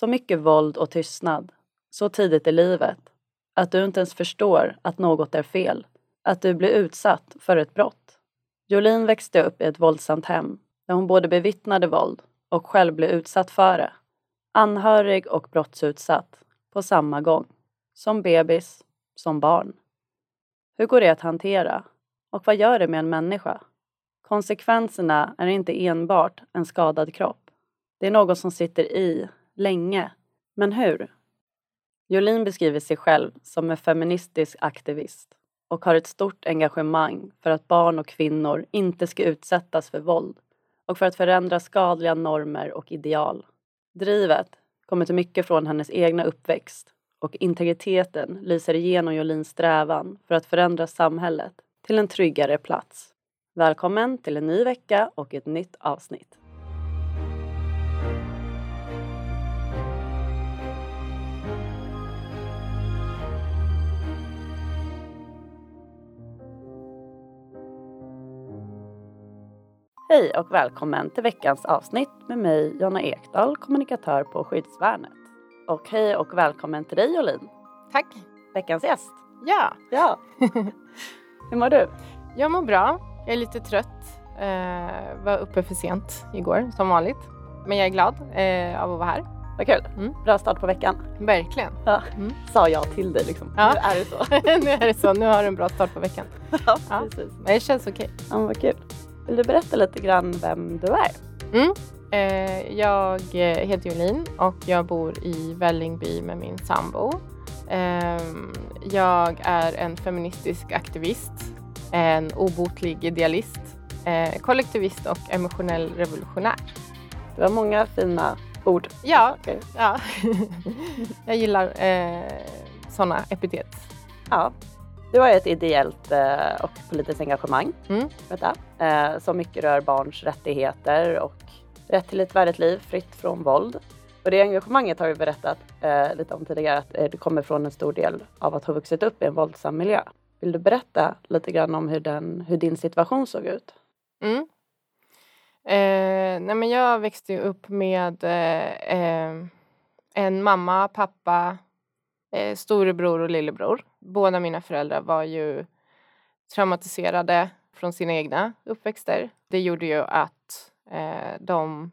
Så mycket våld och tystnad, så tidigt i livet, att du inte ens förstår att något är fel, att du blir utsatt för ett brott. Jolin växte upp i ett våldsamt hem där hon både bevittnade våld och själv blev utsatt för det. Anhörig och brottsutsatt på samma gång. Som bebis, som barn. Hur går det att hantera? Och vad gör det med en människa? Konsekvenserna är inte enbart en skadad kropp. Det är något som sitter i, länge. Men hur? Jolin beskriver sig själv som en feministisk aktivist och har ett stort engagemang för att barn och kvinnor inte ska utsättas för våld och för att förändra skadliga normer och ideal. Drivet kommer till mycket från hennes egna uppväxt och integriteten lyser igenom Jolins strävan för att förändra samhället till en tryggare plats. Välkommen till en ny vecka och ett nytt avsnitt. Hej och välkommen till veckans avsnitt med mig Jonna Ekdahl, kommunikatör på Skyddsvärnet. Och hej och välkommen till dig Jolin, Tack. veckans gäst. Ja, Ja. Hur mår du? jag mår bra. Jag är lite trött. Eh, var uppe för sent igår som vanligt. Men jag är glad eh, av att vara här. Vad kul. Mm. Bra start på veckan. Verkligen. Ja. Mm. Sa jag till dig liksom. Ja. Nu är det så. nu är det så. Nu har du en bra start på veckan. ja, Ja. precis. Men det känns okej. Ja, men vad kul. Vill du berätta lite grann vem du är? Mm. Eh, jag eh, heter Jolin och jag bor i Vällingby med min sambo. Eh, jag är en feministisk aktivist, en obotlig idealist, eh, kollektivist och emotionell revolutionär. Det var många fina ord. Ja, Saker. Ja, jag gillar eh, sådana epitet. ja. Du har ett ideellt eh, och politiskt engagemang Mm. detta, eh, som mycket rör barns rättigheter och rätt till ett värdigt liv fritt från våld. Och det engagemanget har vi berättat eh, lite om tidigare att det kommer från en stor del av att ha vuxit upp i en våldsam miljö. Vill du berätta lite grann om hur, den, hur din situation såg ut? Mm. Eh, nej men jag växte upp med eh, en mamma, pappa, eh, storebror och lillebror. Båda mina föräldrar var ju traumatiserade från sina egna uppväxter. Det gjorde ju att eh, de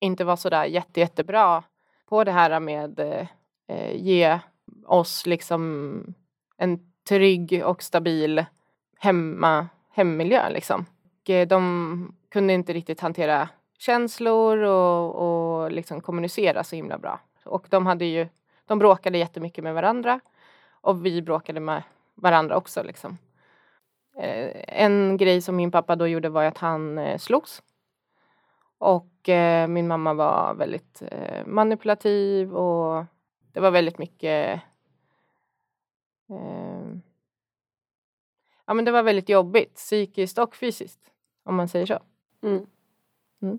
inte var sådär jätte, jättebra på det här med eh, eh, ge oss liksom en trygg och stabil hemma, hemmiljö liksom. Och eh, de kunde inte riktigt hantera känslor och, och liksom kommunicera så himla bra. Och de hade ju, de bråkade jättemycket med varandra och vi bråkade med varandra också liksom. Eh, en grej som min pappa då gjorde var att han eh, slogs. Och eh, min mamma var väldigt manipulativ och det var väldigt mycket Ja men det var väldigt jobbigt psykiskt och fysiskt om man säger så. Mm. Mm.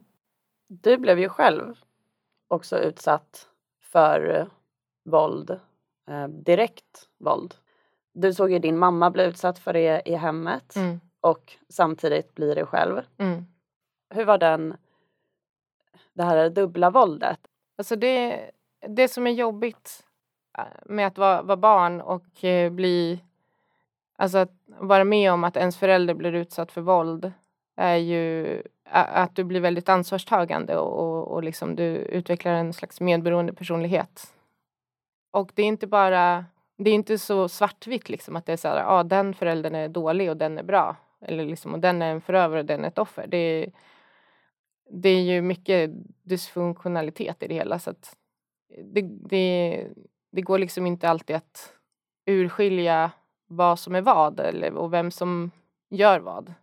Du blev ju själv också utsatt för våld, eh, direkt våld. Du såg ju din mamma bli utsatt för det i hemmet Mm. och samtidigt blir det själv. Mm. Hur var den, det här dubbla våldet? Alltså det, det som är jobbigt eh, med att vara, vara barn och eh, bli Alltså att vara med om att ens förälder blir utsatt för våld är ju att du blir väldigt ansvarstagande och, och, och liksom du utvecklar en slags medberoende personlighet. Och det är inte bara, det är inte så svartvitt liksom att det är så här, ja ah, den föräldern är dålig och den är bra. Eller liksom, och den är en förövare och den är ett offer. Det är, det är ju mycket dysfunktionalitet i det hela så att det, det, det går liksom inte alltid att urskilja vad som är vad eller, och vem som gör vad.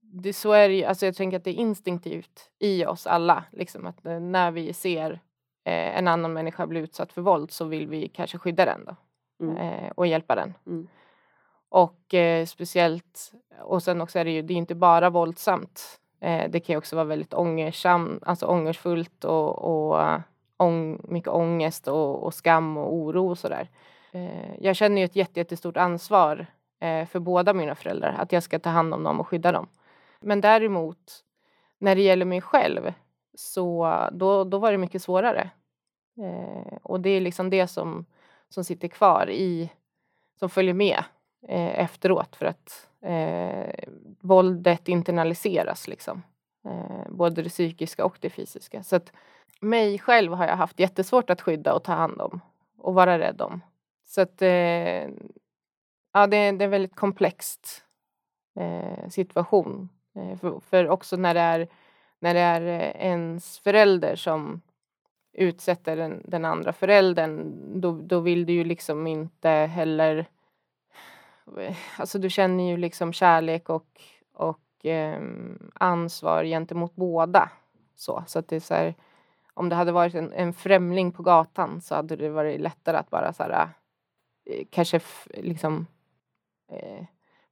Det, så är det ju, alltså jag tänker att det är instinktivt i oss alla, liksom att eh, när vi ser eh, en annan människa bli utsatt för våld så vill vi kanske skydda den då Mm. eh, och hjälpa den. Mm. Och eh, speciellt, och sen också är det ju, det är inte bara våldsamt. Eh, det kan ju också vara väldigt alltså ångersfullt och, och eh, ång, mycket ångest och, och skam och oro och sådär. Eh, jag känner ju ett jätte, jättestort ansvar för båda mina föräldrar, att jag ska ta hand om dem och skydda dem. Men däremot, när det gäller mig själv, så då, då var det mycket svårare. Eh, och det är liksom det som, som sitter kvar i, som följer med eh, efteråt för att eh, våldet internaliseras liksom. Eh, både det psykiska och det fysiska. Så att mig själv har jag haft jättesvårt att skydda och ta hand om och vara rädd om. Så att eh, ja, det, är, det är en väldigt komplext eh, situation. Eh, för, för, också när det är, när det är eh, ens förälder som utsätter den, den andra föräldern då, då vill du ju liksom inte heller Alltså du känner ju liksom kärlek och, och eh, ansvar gentemot båda. Så, så att det är så här, om det hade varit en, en främling på gatan så hade det varit lättare att bara så här, eh, kanske liksom eh,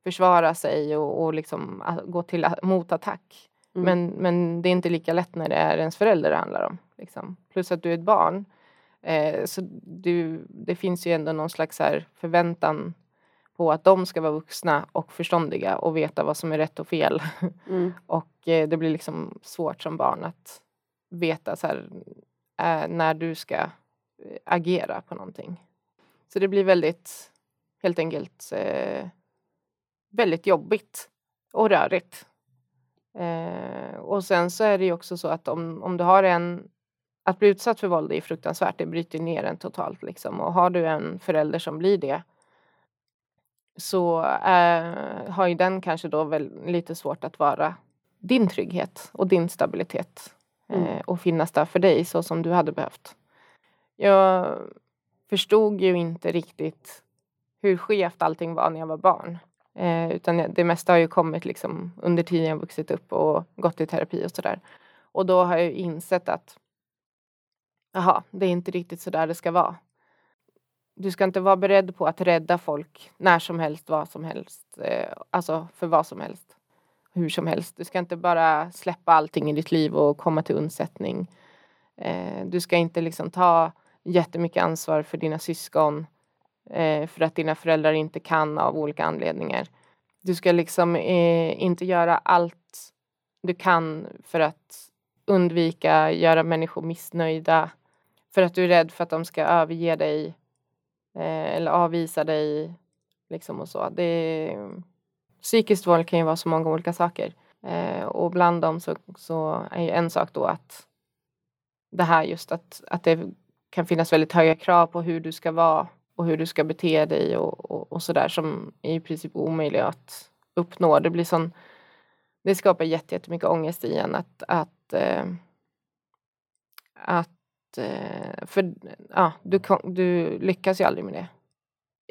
försvara sig och, och liksom ah, gå till motattack. Mm. Men, men det är inte lika lätt när det är ens förälder det handlar om. Liksom. Plus att du är ett barn. Eh, så du, det finns ju ändå någon slags här förväntan på att de ska vara vuxna och förståndiga och veta vad som är rätt och fel. Mm. och eh, det blir liksom svårt som barn att veta så här, eh, när du ska eh, agera på någonting. Så det blir väldigt, helt enkelt, eh, väldigt jobbigt och rörigt. Eh, och sen så är det ju också så att om, om du har en att bli utsatt för våld är fruktansvärt, det bryter ner en totalt liksom. Och har du en förälder som blir det så eh, har ju den kanske då väl lite svårt att vara din trygghet och din stabilitet mm. eh, och finnas där för dig så som du hade behövt. Jag förstod ju inte riktigt hur skevt allting var när jag var barn. Eh, utan det mesta har ju kommit liksom under tiden jag vuxit upp och gått i terapi och sådär. Och då har jag insett att jaha, det är inte riktigt så där det ska vara. Du ska inte vara beredd på att rädda folk när som helst, vad som helst, eh, alltså för vad som helst, hur som helst. Du ska inte bara släppa allting i ditt liv och komma till undsättning. Eh, du ska inte liksom ta jättemycket ansvar för dina syskon eh, för att dina föräldrar inte kan av olika anledningar. Du ska liksom eh, inte göra allt du kan för att undvika göra människor missnöjda för att du är rädd för att de ska överge dig eh, eller avvisa dig liksom och så. Det, psykiskt våld kan ju vara så många olika saker eh, och bland dem så, så är ju en sak då att det här just att, att det kan finnas väldigt höga krav på hur du ska vara och hur du ska bete dig och, och, och sådär som är i princip omöjliga att uppnå. Det blir sån, det skapar jättemycket ångest i en att, att, eh, att eh, för ja, du, du lyckas ju aldrig med det.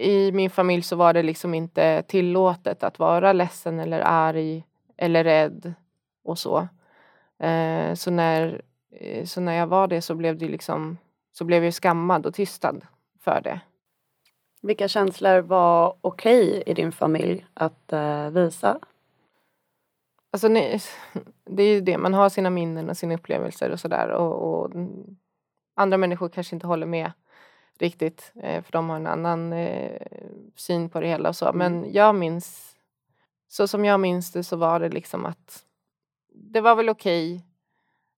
I min familj så var det liksom inte tillåtet att vara ledsen eller arg eller rädd och så. Eh, så, när, eh, så när jag var det så blev det liksom så blev jag skammad och tystad för det. Vilka känslor var okej okay i din familj att uh, visa? Alltså, nej, det är ju det, man har sina minnen och sina upplevelser och sådär och, och, andra människor kanske inte håller med riktigt eh, för de har en annan eh, syn på det hela och så. Men mm. jag minns, så som jag minns det så var det liksom att det var väl okej okay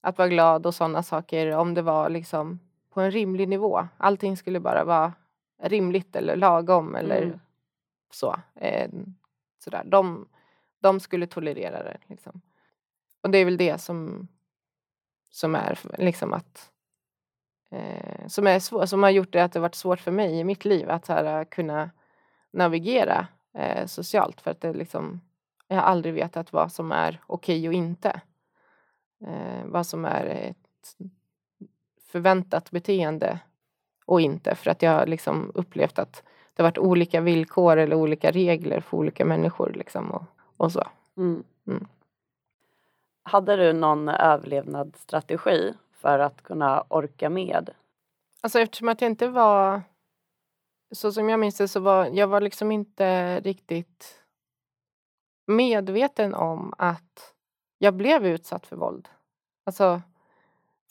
att vara glad och sådana saker om det var liksom på en rimlig nivå. Allting skulle bara vara rimligt eller lagom eller mm. så. Eh, sådär. De, de skulle tolerera det. Liksom. Och det är väl det som, som är liksom att eh, som, är svår, som har gjort det att det varit svårt för mig i mitt liv att här, kunna navigera eh, socialt för att det liksom jag har aldrig vetat vad som är okej okay och inte. Eh, vad som är ett förväntat beteende och inte för att jag har liksom upplevt att det har varit olika villkor eller olika regler för olika människor liksom och, och så. Mm. Mm. Hade du någon överlevnadsstrategi för att kunna orka med? Alltså eftersom att jag inte var så som jag minns det så var jag var liksom inte riktigt medveten om att jag blev utsatt för våld. Alltså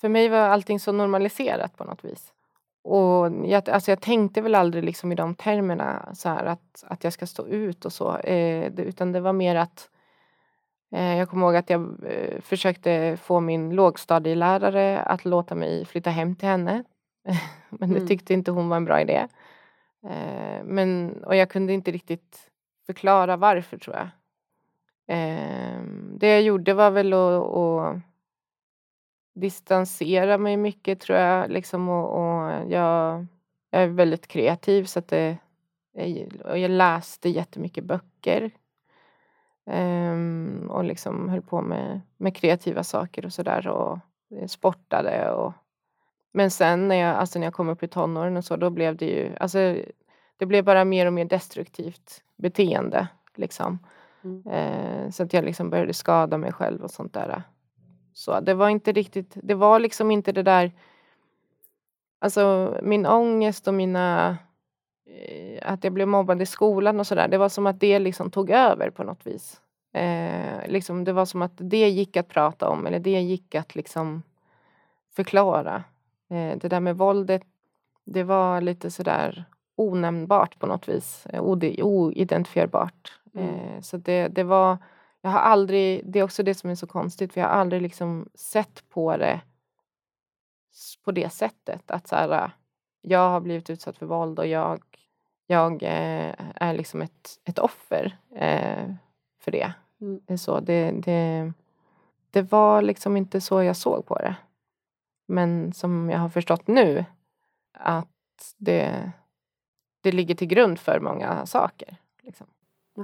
för mig var allting så normaliserat på något vis. Och jag, alltså jag tänkte väl aldrig liksom i de termerna så här att, att jag ska stå ut och så. Eh, det, utan det var mer att eh, jag kommer ihåg att jag eh, försökte få min lågstadielärare att låta mig flytta hem till henne. men det Mm. tyckte inte hon var en bra idé. Eh, men, och jag kunde inte riktigt förklara varför tror jag. Eh, det jag gjorde var väl att distansera mig mycket tror jag. Liksom, och, och jag, jag är väldigt kreativ så att det, jag, och jag läste jättemycket böcker. Ehm, och liksom höll på med, med kreativa saker och sådär och sportade och men sen när jag, alltså när jag kom upp i tonåren och så då blev det ju, alltså det blev bara mer och mer destruktivt beteende liksom. Mm. Eh, så att jag liksom började skada mig själv och sånt där. Så det var inte riktigt, det var liksom inte det där, alltså min ångest och mina, eh, att jag blev mobbad i skolan och sådär, det var som att det liksom tog över på något vis. Eh, liksom det var som att det gick att prata om eller det gick att liksom förklara. Eh, det där med våldet, det var lite sådär onämnbart på något vis, eh, oidentifierbart. Mm. Eh, så det, det var, jag har aldrig, det är också det som är så konstigt, för jag har aldrig liksom sett på det på det sättet. Att så här, jag har blivit utsatt för våld och jag, jag eh, är liksom ett, ett offer eh, för det. Mm. Så, det, det, det var liksom inte så jag såg på det. Men som jag har förstått nu att det, det ligger till grund för många saker.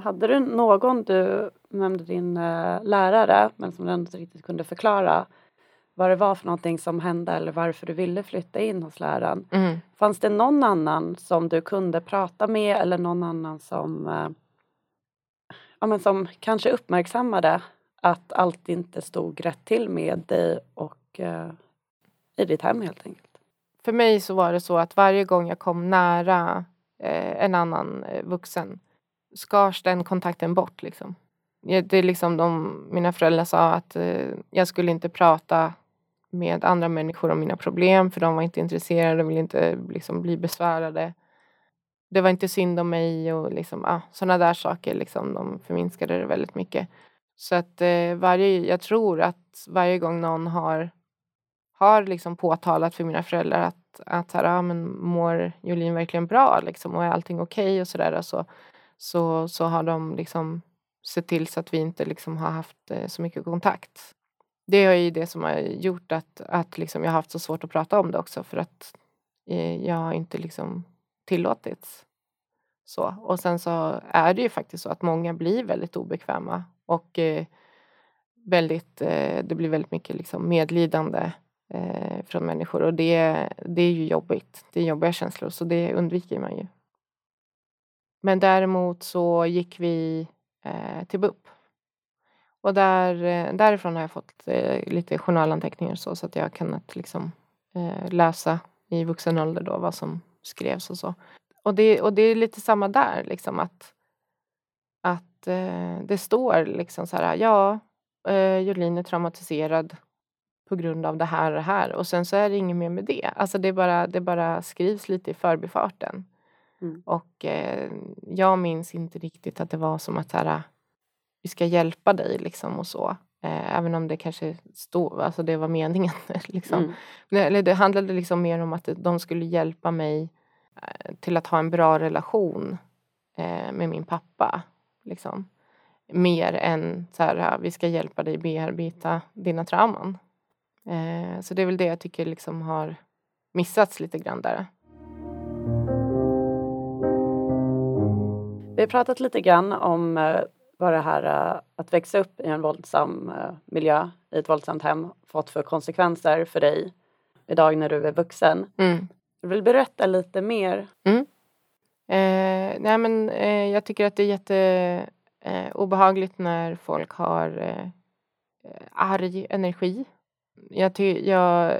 Hade du någon, du nämnde din eh, lärare, men som du inte riktigt kunde förklara vad det var för någonting som hände eller varför du ville flytta in hos läraren. Mm. Fanns det någon annan som du kunde prata med eller någon annan som, eh, ja, men som kanske uppmärksammade att allt inte stod rätt till med dig och eh, i ditt hem helt enkelt? För mig så var det så att varje gång jag kom nära eh, en annan eh, vuxen skars den kontakten bort. Liksom. Det är liksom de, mina föräldrar sa att eh, jag skulle inte prata med andra människor om mina problem för de var inte intresserade och ville inte liksom, bli besvärade. Det var inte synd om mig och liksom, ah, sådana där saker. Liksom, de förminskade det väldigt mycket. Så att eh, varje, jag tror att varje gång någon har har liksom påtalat för mina föräldrar att, att här, ah, men mår Jolin verkligen bra liksom, och är allting okej och sådär så, alltså, så, så har de liksom sett till så att vi inte liksom har haft eh, så mycket kontakt. Det är ju det som har gjort att, att liksom jag har haft så svårt att prata om det också för att eh, jag har inte liksom tillåtits. Så. Och sen så är det ju faktiskt så att många blir väldigt obekväma och eh, väldigt, det blir väldigt mycket liksom medlidande från människor och det, det är ju jobbigt. Det är jobbiga känslor så det undviker man ju. Men däremot så gick vi eh, till BUP. Och där, eh, därifrån har jag fått eh, lite journalanteckningar så, så att jag har kunnat liksom, eh, läsa i vuxen ålder då vad som skrevs och så. Och det, och det är lite samma där liksom att, att eh, det står liksom så här, ja, eh, Jolin är traumatiserad på grund av det här och det här och sen så är det inget mer med det. Alltså det bara, det bara skrivs lite i förbifarten. Mm. Och eh, jag minns inte riktigt att det var som att här, vi ska hjälpa dig liksom och så. Eh, även om det kanske stod, alltså det var meningen liksom. Mm. Eller det handlade liksom mer om att de skulle hjälpa mig eh, till att ha en bra relation eh, med min pappa. Liksom. Mer än så här, vi ska hjälpa dig bearbeta dina trauman. Så det är väl det jag tycker liksom har missats lite grann där. Vi har pratat lite grann om eh, vad det här eh, att växa upp i en våldsam eh, miljö, i ett våldsamt hem, fått för konsekvenser för dig idag när du är vuxen. Mm. Du vill berätta lite mer? Eh, nej men eh, jag tycker att det är jätte eh, när folk har eh, arg energi. Jag, ty- jag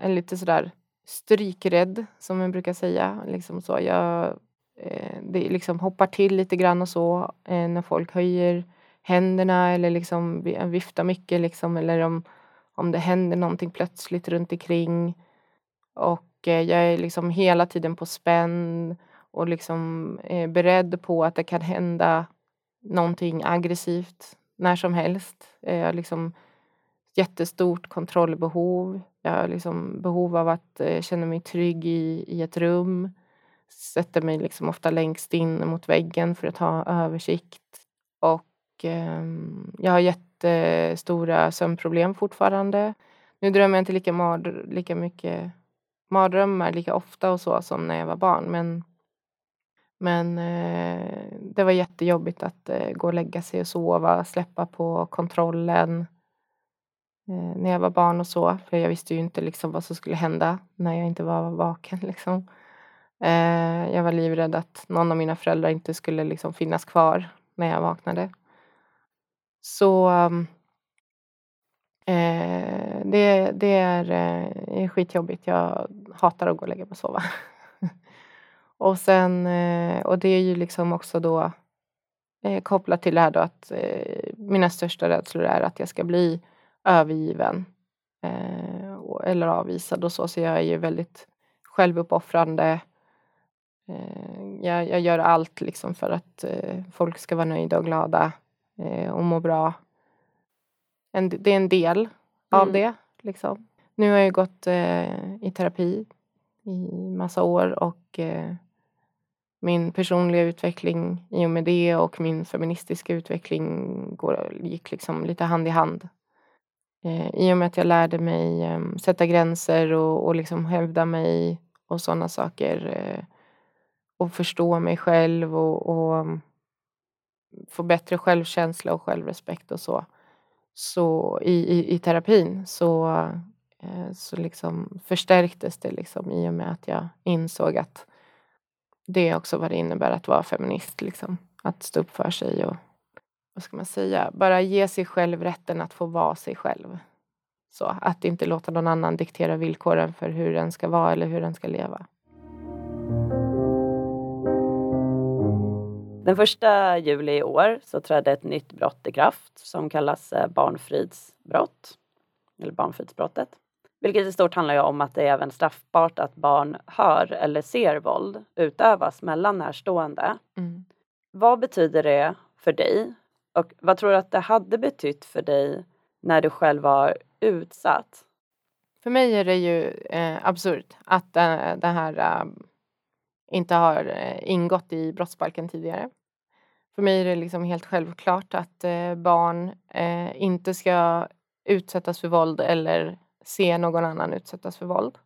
är lite sådär strykrädd som man brukar säga. Liksom så. Jag eh, det liksom hoppar till lite grann och så eh, när folk höjer händerna eller liksom eh, viftar mycket liksom eller om, om det händer någonting plötsligt runt omkring. Och eh, jag är liksom hela tiden på spänn och liksom är beredd på att det kan hända någonting aggressivt när som helst. Eh, Jag har liksom jättestort kontrollbehov. Jag har liksom behov av att eh, känna mig trygg i, i ett rum. Sätter mig liksom ofta längst in mot väggen för att ha översikt. Och eh, jag har jättestora sömnproblem fortfarande. Nu drömmer jag inte lika, mard lika mycket mardrömmar lika ofta och så som när jag var barn. Men, men eh, det var jättejobbigt att eh, gå och lägga sig och sova, släppa på kontrollen eh, när jag var barn och så. För jag visste ju inte liksom vad som skulle hända när jag inte var vaken. Liksom. Eh, jag var livrädd att någon av mina föräldrar inte skulle liksom finnas kvar när jag vaknade. Så mm, eh, det, det är, eh, skitjobbigt. Jag hatar att gå och lägga mig och sova. och sen, eh, och det är ju liksom också då eh, kopplat till det här då att eh, mina största rädslor är att jag ska bli övergiven eh, eller avvisad och så. Så jag är ju väldigt självuppoffrande. Eh, jag, jag, gör allt liksom för att eh, folk ska vara nöjda och glada eh, och må bra. En, det är en del mm. av det. Liksom. Nu har jag gått i terapi i massa år och min personliga utveckling i och med det och min feministiska utveckling går, gick liksom lite hand i hand. Eh, I och med att jag lärde mig eh, sätta gränser och, och liksom hävda mig och sådana saker. Eh, och förstå mig själv och, och få bättre självkänsla och självrespekt och så. Så i, i, i terapin så, eh, så liksom förstärktes det liksom i och med att jag insåg att det är också vad det innebär att vara feminist. Liksom. Att stå upp för sig och vad ska man säga, bara ge sig själv rätten att få vara sig själv. Så att inte låta någon annan diktera villkoren för hur den ska vara eller hur den ska leva. Den första juli i år så trädde ett nytt brott i kraft som kallas eh, barnfridsbrott. Eller barnfridsbrottet. Vilket i stort handlar om att det är även straffbart att barn hör eller ser våld utövas mellan närstående. Mm. Vad betyder det för dig? Och vad tror du att det hade betytt för dig när du själv var utsatt? För mig är det ju eh, absurt att eh, det här eh, inte har eh, ingått i brottsbalken tidigare. För mig är det liksom helt självklart att eh, barn eh, inte ska utsättas för våld eller se någon annan utsättas för våld.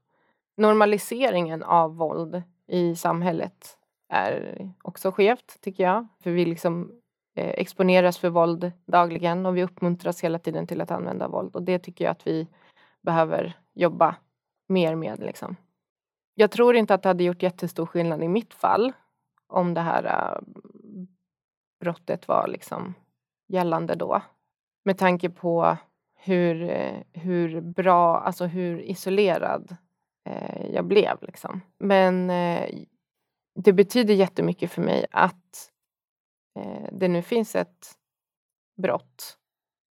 Normaliseringen av våld i samhället är också skevt tycker jag. För vi liksom exponeras för våld dagligen och vi uppmuntras hela tiden till att använda våld och det tycker jag att vi behöver jobba mer med. Liksom. Jag tror inte att det hade gjort jättestor skillnad i mitt fall om det här äh, brottet var liksom gällande då. Med tanke på hur, hur bra, alltså hur isolerad eh, jag blev. Liksom. Men eh, det betyder jättemycket för mig att eh, det nu finns ett brott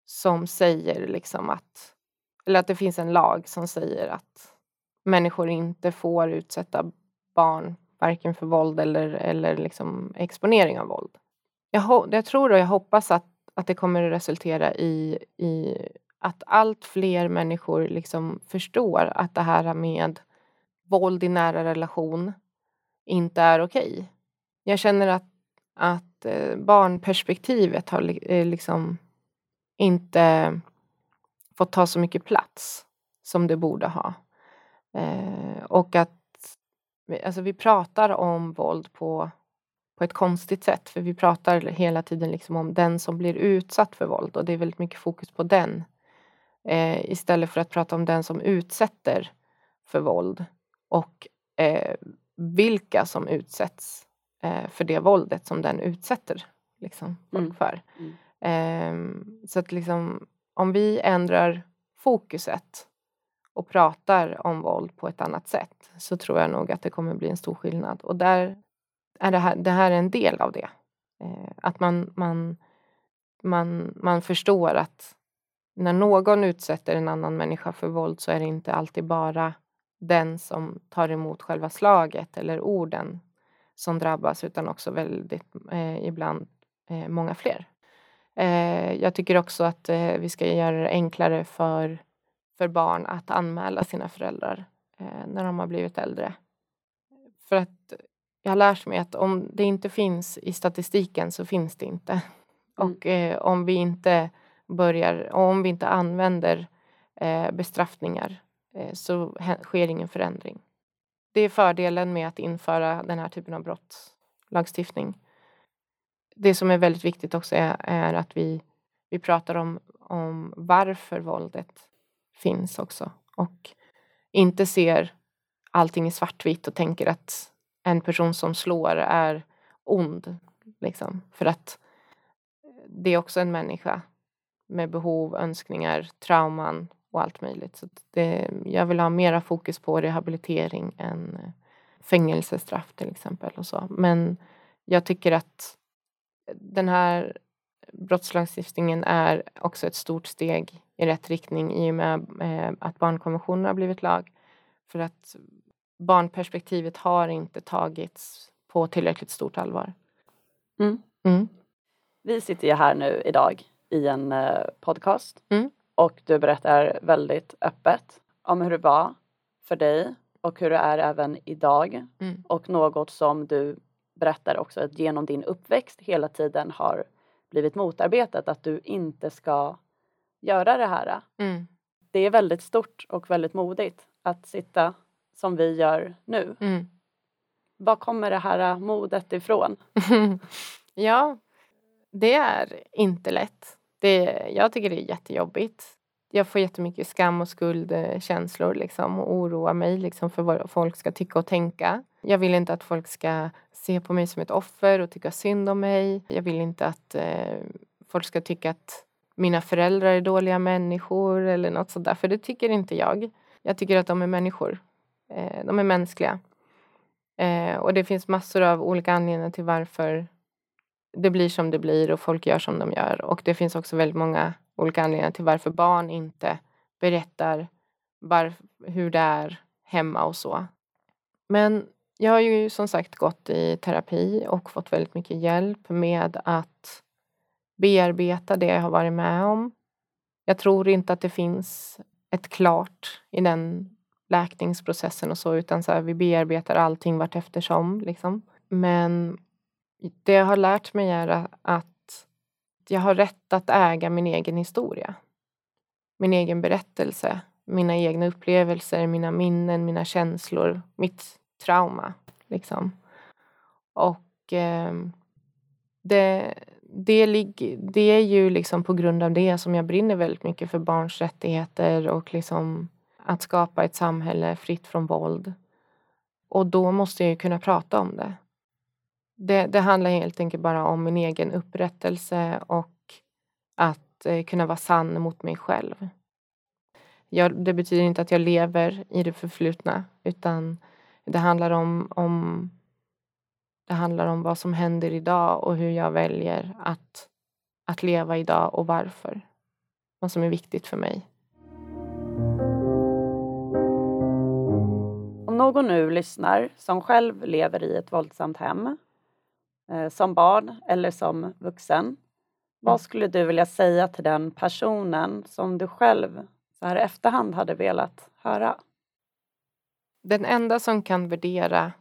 som säger liksom att, eller att det finns en lag som säger att människor inte får utsätta barn varken för våld eller, eller liksom exponering av våld. Jag, jag tror och jag hoppas att, att det kommer att resultera i, i att allt fler människor liksom förstår att det här med våld i nära relation inte är okej. Okay. Jag känner att, att eh, barnperspektivet har eh, liksom inte fått ta så mycket plats som det borde ha. Eh, och att alltså vi pratar om våld på, på ett konstigt sätt. För vi pratar hela tiden liksom om den som blir utsatt för våld och det är väldigt mycket fokus på den. Eh, istället för att prata om den som utsätter för våld och eh, vilka som utsätts eh, för det våldet som den utsätter liksom, folk mm. för. Mm. Ehm, så att liksom, om vi ändrar fokuset och pratar om våld på ett annat sätt så tror jag nog att det kommer bli en stor skillnad. Och där är det här, det här är en del av det. Eh, att man, man, man, man förstår att när någon utsätter en annan människa för våld så är det inte alltid bara den som tar emot själva slaget eller orden som drabbas utan också väldigt eh, ibland eh, många fler. Eh, jag tycker också att eh, vi ska göra det enklare för för barn att anmäla sina föräldrar eh, när de har blivit äldre. För att jag har lärt mig att om det inte finns i statistiken så finns det inte. Mm. Och eh, om vi inte börjar, om vi inte använder eh, bestraffningar eh, så sker ingen förändring. Det är fördelen med att införa den här typen av brottslagstiftning. Det som är väldigt viktigt också är, är att vi, vi pratar om, om varför våldet finns också och inte ser allting i svartvitt och tänker att en person som slår är ond. Liksom. För att det är också en människa med behov, önskningar, trauman och allt möjligt. Så det, jag vill ha mera fokus på rehabilitering än eh, fängelsestraff till exempel. Och så. Men jag tycker att den här brottslagstiftningen är också ett stort steg i rätt riktning i och med eh, att barnkonventionen har blivit lag. För att barnperspektivet har inte tagits på tillräckligt stort allvar. Mm. Mm. Vi sitter ju här nu idag i en eh, podcast mm. och du berättar väldigt öppet om hur det var för dig och hur det är även idag mm. och något som du berättar också att genom din uppväxt hela tiden har blivit motarbetat att du inte ska göra det här. Mm. Det är väldigt stort och väldigt modigt att sitta som vi gör nu. Mm. Var kommer det här modet ifrån? ja, det är inte lätt. Det, jag tycker det är jättejobbigt. Jag får jättemycket skam och skuldkänslor liksom, och oroar mig liksom, för vad folk ska tycka och tänka. Jag vill inte att folk ska se på mig som ett offer och tycka synd om mig. Jag vill inte att eh, folk ska tycka att mina föräldrar är dåliga människor eller något sådär, för det tycker inte jag. Jag tycker att de är människor. Eh, de är mänskliga. Eh, och det finns massor av olika anledningar till varför det blir som det blir och folk gör som de gör. Och det finns också väldigt många olika anledningar till varför barn inte berättar var, hur det är hemma och så. Men jag har ju som sagt gått i terapi och fått väldigt mycket hjälp med att bearbeta det jag har varit med om. Jag tror inte att det finns ett klart i den läkningsprocessen och så utan så här, vi bearbetar allting vart eftersom. Liksom. Men det jag har lärt mig är att jag har rätt att äga min egen historia. Min egen berättelse, mina egna upplevelser, mina minnen, mina känslor, mitt trauma. Liksom. Och eh, det, det, det är ju liksom på grund av det som jag brinner väldigt mycket för barns rättigheter och liksom att skapa ett samhälle fritt från våld. Och då måste jag ju kunna prata om det. Det, det handlar helt enkelt bara om min egen upprättelse och att eh, kunna vara sann mot mig själv. Jag, det betyder inte att jag lever i det förflutna utan det handlar om, om det handlar om vad som händer idag och hur jag väljer att, att leva idag och varför. Vad som är viktigt för mig. Om någon nu lyssnar som själv lever i ett våldsamt hem eh, som barn eller som vuxen. Vad mm. skulle du vilja säga till den personen som du själv så här i efterhand hade velat höra? Den enda som kan värdera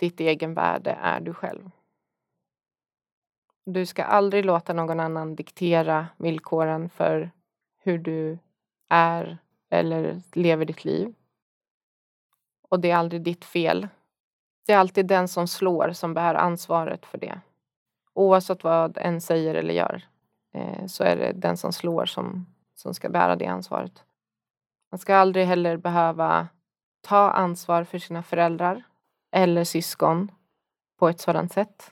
ditt egenvärde är du själv. Du ska aldrig låta någon annan diktera villkoren för hur du är eller lever ditt liv. Och det är aldrig ditt fel. Det är alltid den som slår som bär ansvaret för det. Oavsett vad en säger eller gör eh, så är det den som slår som, som ska bära det ansvaret. Man ska aldrig heller behöva ta ansvar för sina föräldrar eller syskon på ett sådant sätt.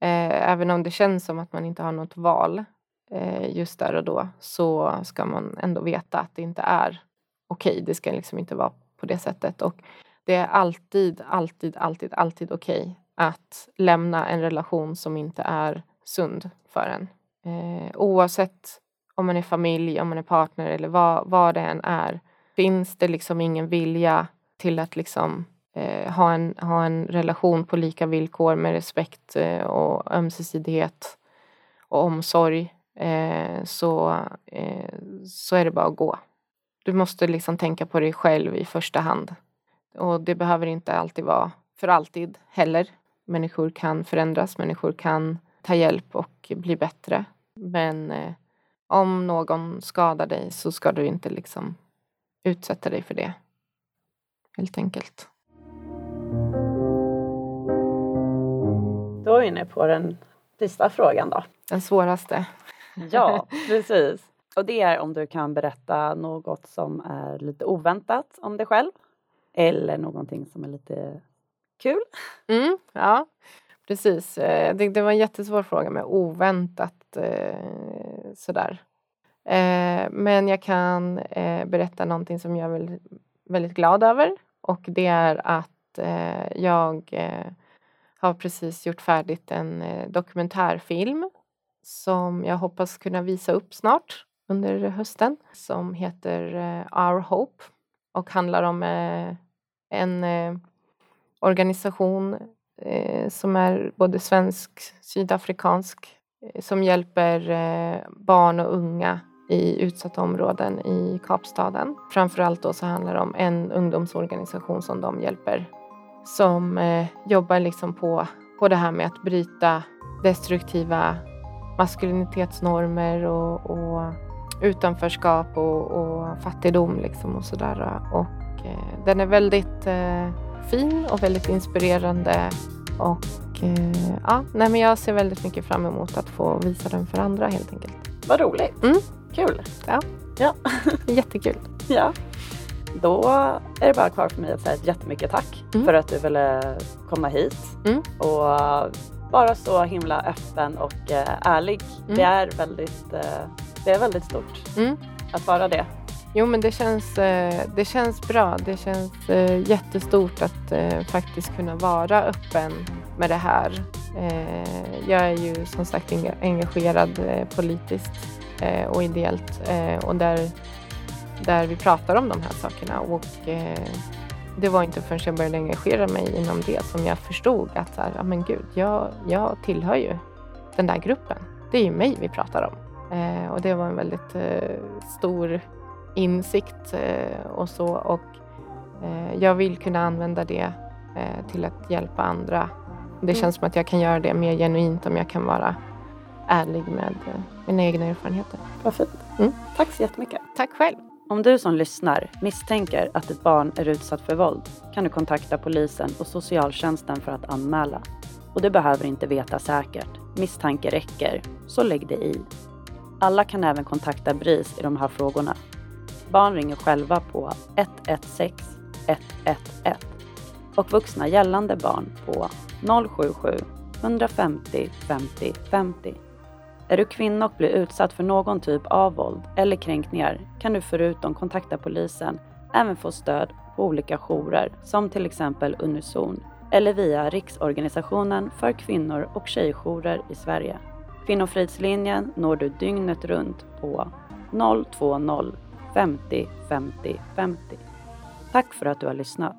Eh, även om det känns som att man inte har något val eh, just där och då så ska man ändå veta att det inte är okej. Okay. Det ska liksom inte vara på det sättet. Och det är alltid, alltid, alltid, alltid okej okay att lämna en relation som inte är sund för en. Eh, oavsett om man är familj, om man är partner eller vad, vad det än är. Finns det liksom ingen vilja till att liksom eh, ha, en, ha en relation på lika villkor med respekt eh, och ömsesidighet och omsorg eh, så, eh, så är det bara att gå. du måste liksom tänka på dig själv i första hand. Och det behöver inte alltid vara för alltid heller. Människor kan förändras, människor kan ta hjälp och bli bättre. Men eh, om någon skadar dig så ska du inte liksom utsätta dig för det. Helt enkelt. Då är vi inne på den sista frågan då. Den svåraste. Ja, precis. Och det är om du kan berätta något som är lite oväntat om dig själv. Eller någonting som är lite kul. Mm, ja, precis. Eh, det, det var en jättesvår fråga med oväntat eh, sådär. Eh, men jag kan berätta någonting som jag är väldigt, glad över. Och det är att jag har precis gjort färdigt en eh, dokumentärfilm som jag hoppas kunna visa upp snart under hösten som heter eh, Our Hope och handlar om eh, en organisation som är både svensk, sydafrikansk som hjälper barn och unga i utsatta områden i Kapstaden. Framförallt då så handlar det om en ungdomsorganisation som de hjälper som eh, jobbar liksom på, på det här med att bryta destruktiva maskulinitetsnormer och, och utanförskap och, och, fattigdom liksom och sådär. Och eh, den är väldigt eh, fin och väldigt inspirerande och eh, ja, nej men jag ser väldigt mycket fram emot att få visa den för andra helt enkelt. Vad roligt! Mm. Kul! Ja, ja. jättekul. Ja. Då är det bara kvar för mig att säga ett jättemycket tack mm. för att du ville komma hit mm. och vara så himla öppen och eh, ärlig. Mm. Det, är väldigt, eh, det är väldigt stort mm. att vara det. Jo men det känns, eh, det känns bra. Det känns jättestort att faktiskt kunna vara öppen med det här. Jag är ju som sagt engagerad politiskt och ideellt och där, där vi pratar om de här sakerna. Och, eh, det var inte förrän jag började engagera mig inom det som jag förstod att så här, men gud, jag, jag tillhör ju den där gruppen. Det är ju mig vi pratar om. Eh, och det var en väldigt eh, stor insikt och så. Och jag vill kunna använda det till att hjälpa andra. Det mm. känns som att jag kan göra det mer genuint om jag kan vara ärlig med mina egna erfarenheter. Vad fint. Mm. Tack så jättemycket. Tack själv. Om du som lyssnar misstänker att ett barn är utsatt för våld kan du kontakta polisen och socialtjänsten för att anmäla. Och du behöver inte veta säkert. Misstanke räcker, så lägg det i. Alla kan även kontakta BRIS i de här frågorna. Barn ringer själva på 116 111 och vuxna gällande barn på 077 150 50 50. Är du kvinna och blir utsatt för någon typ av våld eller kränkningar kan du förutom kontakta polisen även få stöd på olika jourer som till exempel Unison eller via Riksorganisationen för kvinnor och tjejjourer i Sverige. Kvinnofridslinjen når du dygnet runt på 020 50 50 50. Tack för att du har lyssnat.